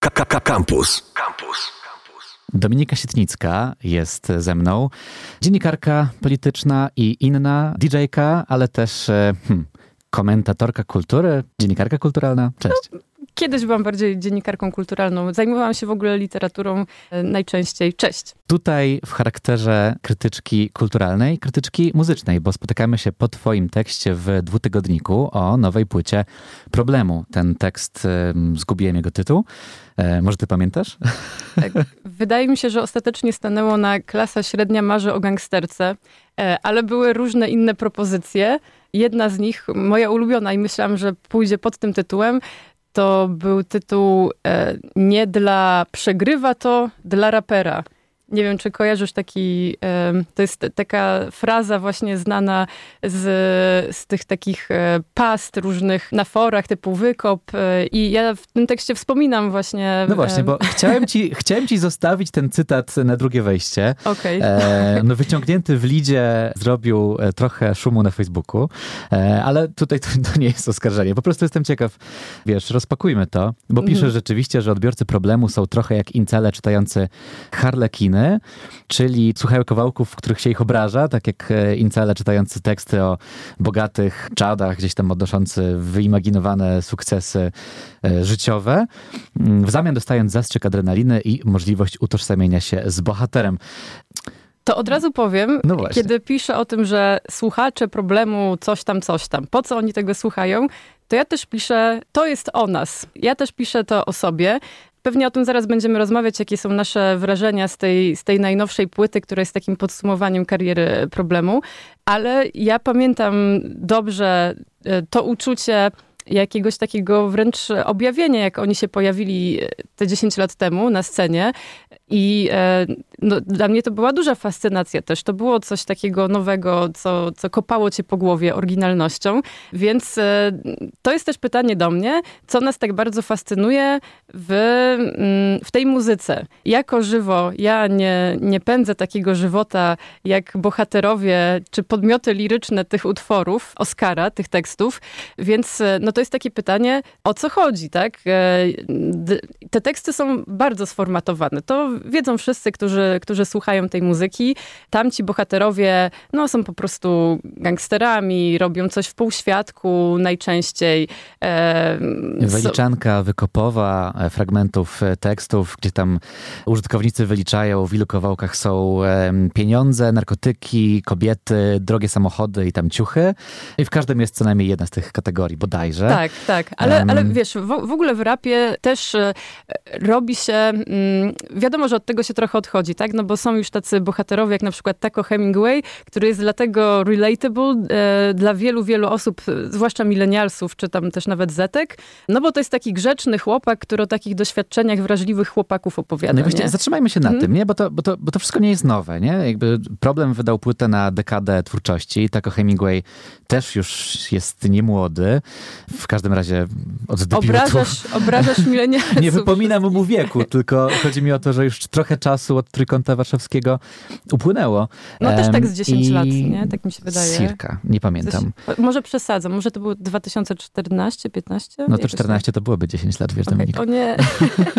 KKK Campus. Campus. Dominika Sietnicka jest ze mną. Dziennikarka polityczna i inna, DJ-ka, ale też e, hmm, komentatorka kultury, dziennikarka kulturalna. Cześć. Kiedyś byłam bardziej dziennikarką kulturalną. Zajmowałam się w ogóle literaturą e, najczęściej. Cześć. Tutaj w charakterze krytyczki kulturalnej, krytyczki muzycznej, bo spotykamy się po twoim tekście w dwutygodniku o nowej płycie Problemu. Ten tekst, zgubiłem jego tytuł. E, może ty pamiętasz? Tak. Wydaje mi się, że ostatecznie stanęło na klasa średnia marzy o gangsterce, e, ale były różne inne propozycje. Jedna z nich, moja ulubiona i myślałam, że pójdzie pod tym tytułem, to był tytuł e, nie dla przegrywa to, dla rapera. Nie wiem, czy kojarzysz taki, to jest taka fraza właśnie znana z, z tych takich e, past różnych na forach typu wykop e, i ja w tym tekście wspominam właśnie... No właśnie, bo chciałem ci, chciałem ci zostawić ten cytat na drugie wejście. Okej. Okay. no wyciągnięty w lidzie zrobił e, trochę szumu na Facebooku, ale tutaj to, to, nie jest oskarżenie. Po prostu jestem ciekaw, wiesz, rozpakujmy to, bo pisze mhm. rzeczywiście, że odbiorcy problemu są trochę jak incele czytający harlekiny, czyli słuchają kawałków, w których się ich obraża, tak jak e, incele czytający teksty o bogatych czadach, gdzieś tam odnoszący wyimaginowane sukcesy e, życiowe, mm, w zamian dostając zastrzyk adrenaliny i możliwość utożsamienia się z bohaterem. To od razu powiem, no kiedy piszę o tym, że słuchacze problemu coś tam, coś tam, po co oni tego słuchają, to ja też piszę, to jest o nas. Ja też piszę to o sobie. Pewnie o tym zaraz będziemy rozmawiać, jakie są nasze wrażenia z tej, z tej najnowszej płyty, która jest takim podsumowaniem kariery problemu. Ale ja pamiętam dobrze e, to uczucie jakiegoś takiego wręcz objawienia, jak oni się pojawili te 10 lat temu na scenie. I e, no, dla mnie to była duża fascynacja też. To było coś takiego nowego, co, co kopało cię po głowie oryginalnością. Więc e, to jest też pytanie do mnie, co nas tak bardzo fascynuje w, mm, w tej muzyce. Jako żywo ja nie, nie pędzę takiego żywota jak bohaterowie czy podmioty liryczne tych utworów, Oscara, tych tekstów, więc e, no to jest takie pytanie, o co chodzi, tak? Te teksty są bardzo sformatowane. To wiedzą wszyscy, którzy, którzy słuchają tej muzyki. Tamci bohaterowie no, są po prostu gangsterami, robią coś w półświadku najczęściej. E, Wyliczanka wykopowa e, fragmentów e, tekstów, gdzie tam użytkownicy wyliczają, w ilu kawałkach są pieniądze, narkotyki, kobiety, drogie samochody i tam ciuchy. I w każdym jest co najmniej jedna z tych kategorii, bodajże. Tak, tak. Ale, um, ale wiesz, w, w, ogóle w rapie też e, robi się, mm, wiadomo, że od tego się trochę odchodzi, tak? No bo są już tacy bohaterowie, jak na przykład Taco Hemingway, który jest dlatego relatable e, dla wielu, wielu osób, zwłaszcza milenialsów, czy tam też nawet zetek, no bo to jest taki grzeczny chłopak, który o takich doświadczeniach wrażliwych chłopaków opowiada. No właśnie, zatrzymajmy się na hmm? tym, nie? Bo to, bo, to, bo to wszystko nie jest nowe, nie? Jakby problem wydał płytę na dekadę twórczości. Taco Hemingway też już jest niemłody. W każdym razie od debiutu... Obrażasz, obrażasz milenialsów. nie wypominam mu wieku, tylko chodzi mi o to, że już trochę czasu od Trójkąta Warszawskiego upłynęło. No też tak z 10 I... lat, nie? Tak mi się wydaje. Cirka, nie pamiętam. Coś... Może przesadzam, może to było 2014, 15? No to 14 tak. to byłoby 10 lat, wiesz, okay. Dominik. O nie.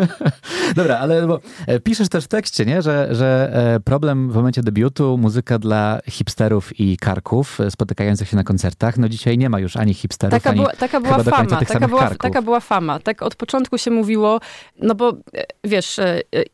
Dobra, ale bo, e, piszesz też w tekście, nie? Że, że e, problem w momencie debiutu, muzyka dla hipsterów i karków e, spotykających się na koncertach. No dzisiaj nie ma już ani hipsterów, taka ani była, taka była fama, taka była, taka była fama. Tak od początku się mówiło, no bo wiesz,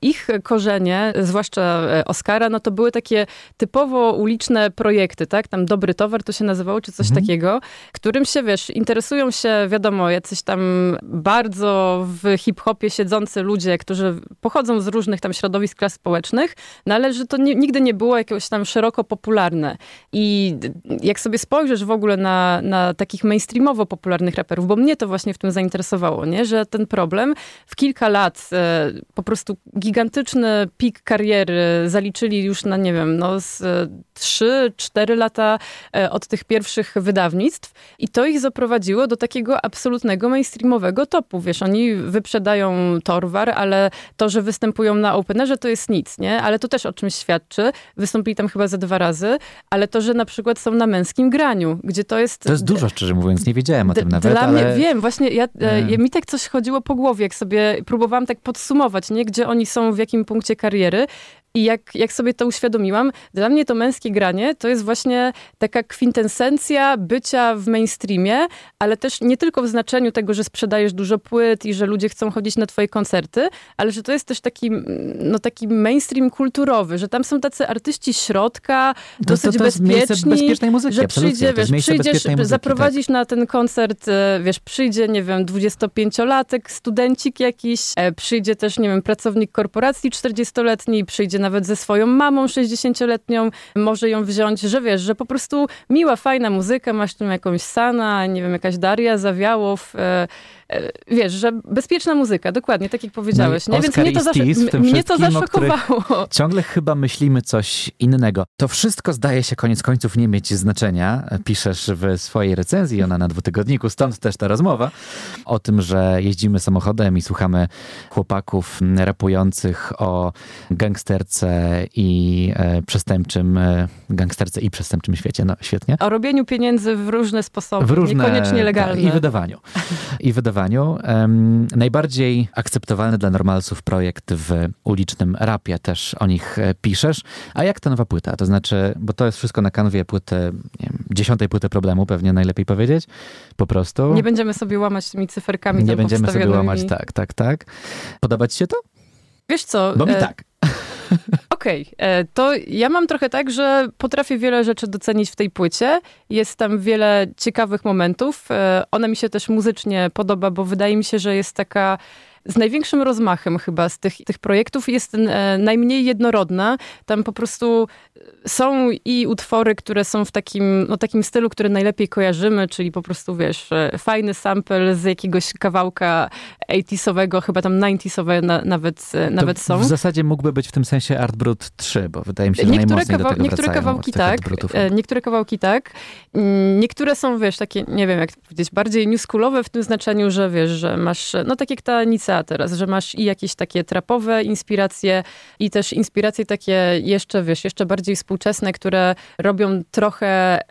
ich korzenie, zwłaszcza Oscara, no to były takie typowo uliczne projekty, tak? Tam Dobry Towar to się nazywało, czy coś mhm. takiego, którym się, wiesz, interesują się, wiadomo, jacyś tam bardzo w hip-hopie siedzący ludzie, którzy pochodzą z różnych tam środowisk klas społecznych, no ale że to nie, nigdy nie było jakiegoś tam szeroko popularne. I jak sobie spojrzysz w ogóle na, na takich mainstreamowo popularnych raperów, bo mnie to właśnie w tym zainteresowało, nie? że ten problem w kilka lat e, po prostu gigantyczny fantastyczny pik kariery zaliczyli już na, nie wiem, no z 3-4 lata od tych pierwszych wydawnictw i to ich zaprowadziło do takiego absolutnego mainstreamowego topu. Wiesz, oni wyprzedają Torwar, ale to, że występują na Openerze to jest nic, nie? Ale to też o czymś świadczy. Wystąpili tam chyba ze dwa razy, ale to, że na przykład są na męskim graniu, gdzie to jest... To jest dużo, szczerze mówiąc, nie wiedziałem o tym nawet, Dla ale... mnie, wiem, właśnie ja, ja, mi tak coś chodziło po głowie, jak sobie próbowałam tak podsumować, nie? Gdzie oni są, w jakim punkcie kariery i jak, jak sobie to uświadomiłam, dla mnie to męskie granie to jest właśnie taka kwintesencja bycia w mainstreamie, ale też nie tylko w znaczeniu tego, że sprzedajesz dużo płyt i że ludzie chcą chodzić na twoje koncerty, ale że to jest też taki, no, taki mainstream kulturowy, że tam są tacy artyści środka, to, dosyć to, to bezpieczni, bezpiecznej muzyki, że przyjdzie, wiesz, przyjdziesz, muzyki, zaprowadzisz tak. na ten koncert, e, wiesz, przyjdzie, nie wiem, 25-latek, studencik jakiś, e, przyjdzie też, nie wiem, pracownik korporacji 40-letni, przyjdzie na nawet ze swoją mamą 60-letnią, może ją wziąć, że wiesz, że po prostu miła, fajna muzyka, masz tu jakąś Sana, nie wiem, jakaś Daria Zawiałow, e, wiesz, że bezpieczna muzyka, dokładnie, tak jak powiedziałeś. No nie? Więc mnie to, zasz- mnie to zaszokowało. Ciągle chyba myślimy coś innego. To wszystko zdaje się koniec końców nie mieć znaczenia. Piszesz w swojej recenzji, ona na dwutygodniku, stąd też ta rozmowa o tym, że jeździmy samochodem i słuchamy chłopaków rapujących o gangsterce i e, przestępczym, e, gangsterce i przestępczym świecie. No świetnie. O robieniu pieniędzy w różne sposoby, w różne, niekoniecznie legalne. I wydawaniu. I wydawaniu. Um, najbardziej akceptowalny dla normalsów projekt w ulicznym rapie, też o nich e, piszesz. A jak ta nowa płyta? To znaczy, bo to jest wszystko na kanwie płyty, nie wiem, dziesiątej płyty problemu, pewnie najlepiej powiedzieć. Po prostu. Nie będziemy sobie łamać tymi cyferkami. Nie będziemy sobie łamać, tak, tak, tak. Podoba ci się to? Wiesz co? Bo mi e... tak. Okej, okay. E, to ja mam trochę tak, że potrafię wiele rzeczy docenić w tej płycie. Jest tam wiele ciekawych momentów. E, ona mi się też muzycznie podoba, bo wydaje mi się, że jest taka z największym rozmachem chyba z tych, tych projektów jest e, najmniej jednorodna. Tam po prostu są i utwory, które są w takim, no, takim stylu, który najlepiej kojarzymy, czyli po prostu, wiesz, e, fajny sample z jakiegoś kawałka 80sowego, chyba tam 90sowe na, nawet, e, nawet są. W zasadzie mógłby być w tym sensie Art Brut 3, bo wydaje mi się, że niektóre najmocniej kawał- do tego Niektóre kawałki tak, niektóre kawałki tak. Niektóre są, wiesz, takie, nie wiem jak powiedzieć, bardziej newschoolowe w tym znaczeniu, że wiesz, że masz, no tak jak ta Nica teraz, że masz i jakieś takie trapowe inspiracje i też inspiracje takie jeszcze, wiesz, jeszcze bardziej współczesne, które robią trochę e,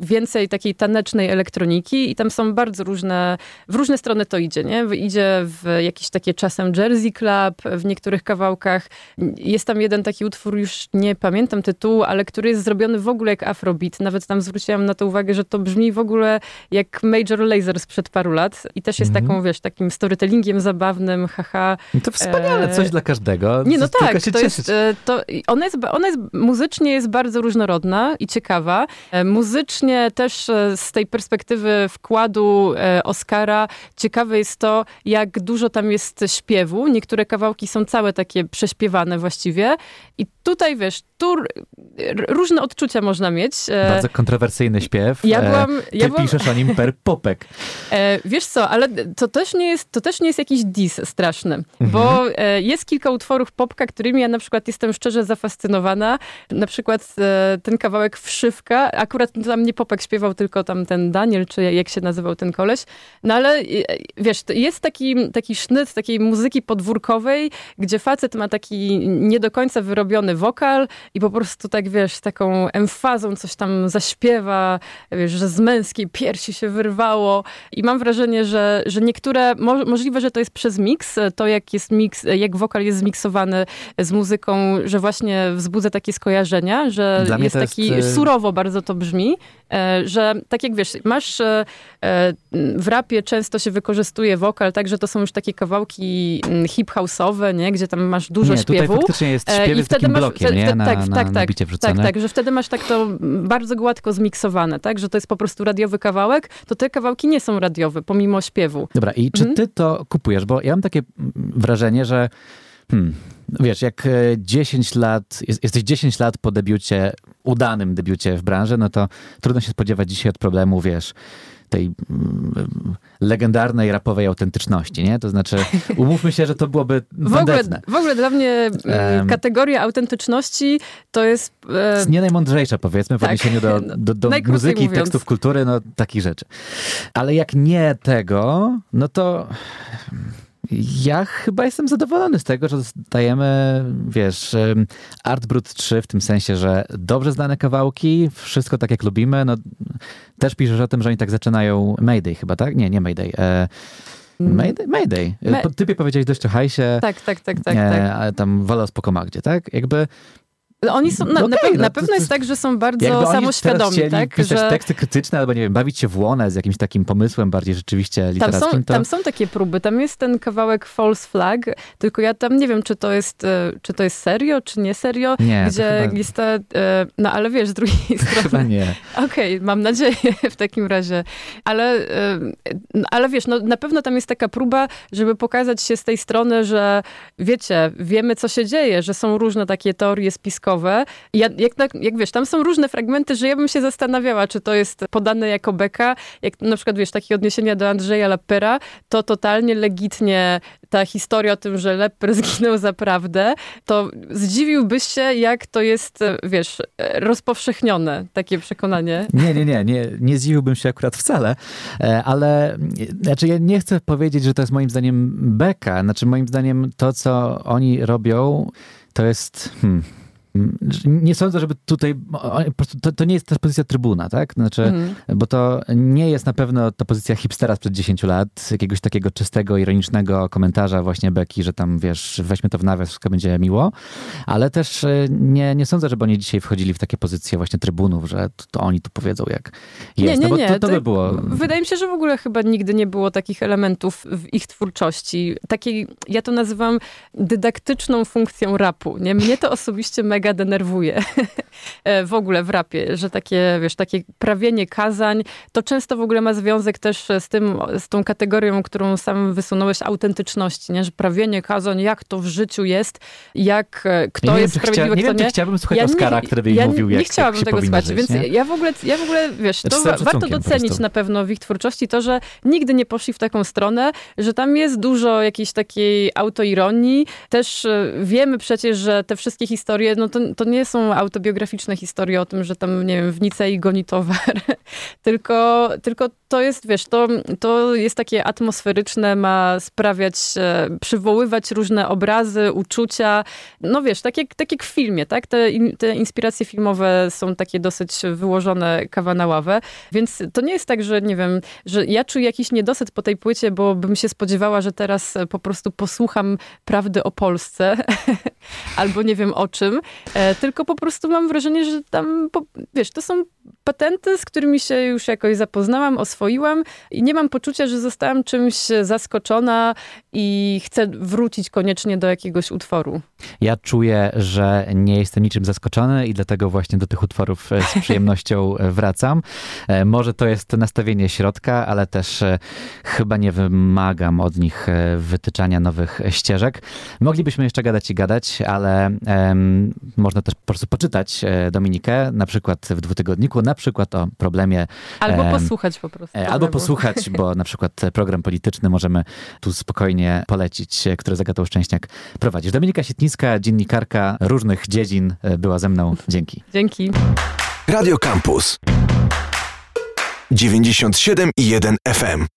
więcej takiej tanecznej elektroniki i tam są bardzo różne, w różne strony to idzie, nie? Idzie w jakieś takie czasem Jersey Club w niektórych kawałkach. Jest tam jeden taki utwór, już nie pamiętam tytułu, ale który jest zrobiony w ogóle jak afrobeat. Nawet tam zwróciłam na to uwagę, że to brzmi w ogóle jak Major Lazer sprzed paru lat i też jest -hmm. taką, wiesz, takim storytellingiem zabawnym, haha. No to wspaniale, coś dla każdego. Nie, no tak, to jest, e, to, ona, jest, ona jest, muzycznie jest bardzo różnorodna i ciekawa. E, muzycznie też e, z tej perspektywy wkładu Oscara ciekawe jest to, jak dużo tam jest śpiewu. Niektóre kawałki są całe takie prześpiewane właściwie i tutaj, wiesz, tu różne odczucia można mieć. Bardzo kontrowersyjny śpiew. Ja byłam, Ty ja byłam... piszesz o nim per popek. Wiesz co, ale to też nie jest, to też nie jest jakiś dis straszny. Mhm. Bo e, jest kilka utworów popka, którymi ja na przykład jestem szczerze zafascynowana. Na przykład e, ten kawałek Wszywka. Akurat tam nie popek śpiewał, tylko tam ten Daniel, czy jak się nazywał ten koleś. No ale e, wiesz, jest taki, taki sznyt takiej muzyki podwórkowej, gdzie facet ma taki nie do końca wyrobiony wokal i po prostu tak, wiesz, taką emfazą coś tam zaśpiewa, wiesz, że z męskiej piersi się wyrwało. I mam wrażenie, że, że niektóre, mo możliwe, że to jest przez miks, to jak jest miks, jak wokal jest zmiksowany z muzyką, że właśnie wzbudza takie skojarzenia, że jest, jest taki, y, surowo bardzo to brzmi, e, że tak jak wiesz, masz e, e, w rapie często się wykorzystuje wokal, tak, że to są już takie kawałki mm, hip-house'owe, nie, gdzie tam masz dużo nie, śpiewu. Tutaj faktycznie jest śpiew z takim masz, blokiem, nie? Na, tak, na, tak, na tak, tak, tak, że wtedy masz tak to bardzo gładko zmiksowane, tak, że to jest po prostu radiowy kawałek, to te kawałki nie są radiowe, pomimo śpiewu. Dobra, i czy mhm. ty to kupujesz? Bo ja mam takie wrażenie, że hmm, wiesz, jak 10 e, lat, jesteś 10 lat po debiucie udanym debiucie w branży, no to trudno się spodziewać dzisiaj od problemu, wiesz, tej mm, legendarnej rapowej autentyczności, nie? To znaczy, umówmy się, że to byłoby w ogóle, w ogóle dla mnie um, kategoria autentyczności to jest... E... Jest nie najmądrzejsza, powiedzmy, w tak. odniesieniu do, do, do muzyki, mówiąc. tekstów kultury, no takich rzeczy. Ale jak nie tego, no to ja chyba jestem zadowolony z tego, że dostajemy, wiesz, Art Brut 3 w tym sensie, że dobrze znane kawałki, wszystko tak jak lubimy. No, też piszesz o tym, że oni tak zaczynają Mayday chyba, tak? Nie, nie Mayday. E, mm. Mayday? Mayday. Ma Typie powiedziałeś dość o hajsie. Tak, tak, tak, tak. E, tak. Tam Wola Spoko Magdzie, tak? Jakby oni są, na, okay, na, pe na pewno jest tak, że są bardzo samoświadomi, tak? Pisać że... teksty krytyczne albo, nie wiem, bawić się w łonę z jakimś takim pomysłem bardziej rzeczywiście literackim. Tam są, to... tam są takie próby. Tam jest ten kawałek False Flag, tylko ja tam nie wiem, czy to jest, e, czy to jest serio, czy nie serio, nie, gdzie chyba... lista... E, no ale wiesz, z drugiej strony... Chyba nie. Okej, okay, mam nadzieję w takim razie. Ale, e, ale wiesz, no na pewno tam jest taka próba, żeby pokazać się z tej strony, że wiecie, wiemy, co się dzieje, że są różne takie teorie spiskowe. Ja jak, jak wiesz, tam są różne fragmenty, że ja bym się zastanawiała, czy to jest podane jako beka, jak na przykład, wiesz, takie odniesienia do Andrzeja Lappera, to totalnie legitnie ta historia o tym, że Lepper zginął zaprawdę, to zdziwiłbyś się, jak to jest, wiesz, rozpowszechnione, takie przekonanie. Nie, nie, nie, nie, nie zdziwiłbym się akurat wcale, e, ale znaczy ja nie chcę powiedzieć, że to jest moim zdaniem beka, znaczy moim zdaniem to, co oni robią, to jest... Hmm, nie sądzę, żeby tutaj, to, to nie jest ta pozycja trybuna, tak? Znaczy, mm. bo to nie jest na pewno ta pozycja hipstera sprzed 10 lat, jakiegoś takiego czystego, ironicznego komentarza właśnie Beki, że tam, wiesz, weźmy to w nawias, wszystko będzie miło, ale też e, nie, nie sądzę, żeby oni dzisiaj wchodzili w takie pozycje właśnie trybunów, że to, to oni tu powiedzą, jak jest. Nie, nie, no nie. to, to by było... Wydaje mi się, że w ogóle chyba nigdy nie było takich elementów w ich twórczości. Takiej, ja to nazywam dydaktyczną funkcją rapu, nie? Mnie to osobiście mega mega denerwuje e, w ogóle w rapie, że takie, wiesz, takie prawienie kazań, to często w ogóle ma związek też z tym, z tą kategorią, którą sam wysunąłeś, autentyczności, nie? że prawienie kazań, jak to w życiu jest, jak e, kto nie jest wiem, sprawiedliwy, chcia, Nie wiem, chciałbym słuchać ja Oskara, który by ja mówił, jak Nie chciałabym jak tego słuchać, żyć, więc ja w ogóle, ja w ogóle, wiesz, to warto docenić na pewno w ich twórczości to, że nigdy nie poszli w taką stronę, że tam jest dużo jakiejś takiej autoironii. Też e, wiemy przecież, że te wszystkie historie, no to, to nie są autobiograficzne historie o tym, że tam, nie wiem, w Nicei goni towar, tylko, tylko to jest, wiesz, to, to jest takie atmosferyczne, ma sprawiać, e, przywoływać różne obrazy, uczucia. No wiesz, tak jak, tak jak w filmie, tak? Te, te inspiracje filmowe są takie dosyć wyłożone kawa na ławę, więc to nie jest tak, że nie wiem, że ja czuję jakiś niedosyt po tej płycie, bo bym się spodziewała, że teraz po prostu posłucham prawdy o Polsce albo nie wiem o czym, e, tylko po prostu mam wrażenie, że tam, wiesz, to są patenty, z którymi się już jakoś zapoznałam, oswoiłam i nie mam poczucia, że zostałam czymś zaskoczona i chcę wrócić koniecznie do jakiegoś utworu. Ja czuję, że nie jestem niczym zaskoczony i dlatego właśnie do tych utworów e, z przyjemnością e, wracam. E, może to jest nastawienie środka, ale też chyba nie wymagam od nich wytyczania nowych ścieżek. Moglibyśmy jeszcze gadać i gadać, ale um, można też po prostu poczytać Dominikę, na przykład w dwutygodniku, na przykład o problemie. Albo um, posłuchać po prostu. Albo posłuchać, bo na przykład program polityczny możemy tu spokojnie polecić, który Zagatą Szczęśniak prowadzisz. Dominika Sietnicka, dziennikarka różnych dziedzin, była ze mną. Dzięki. Dzięki. Radio Campus 97 i 1 FM.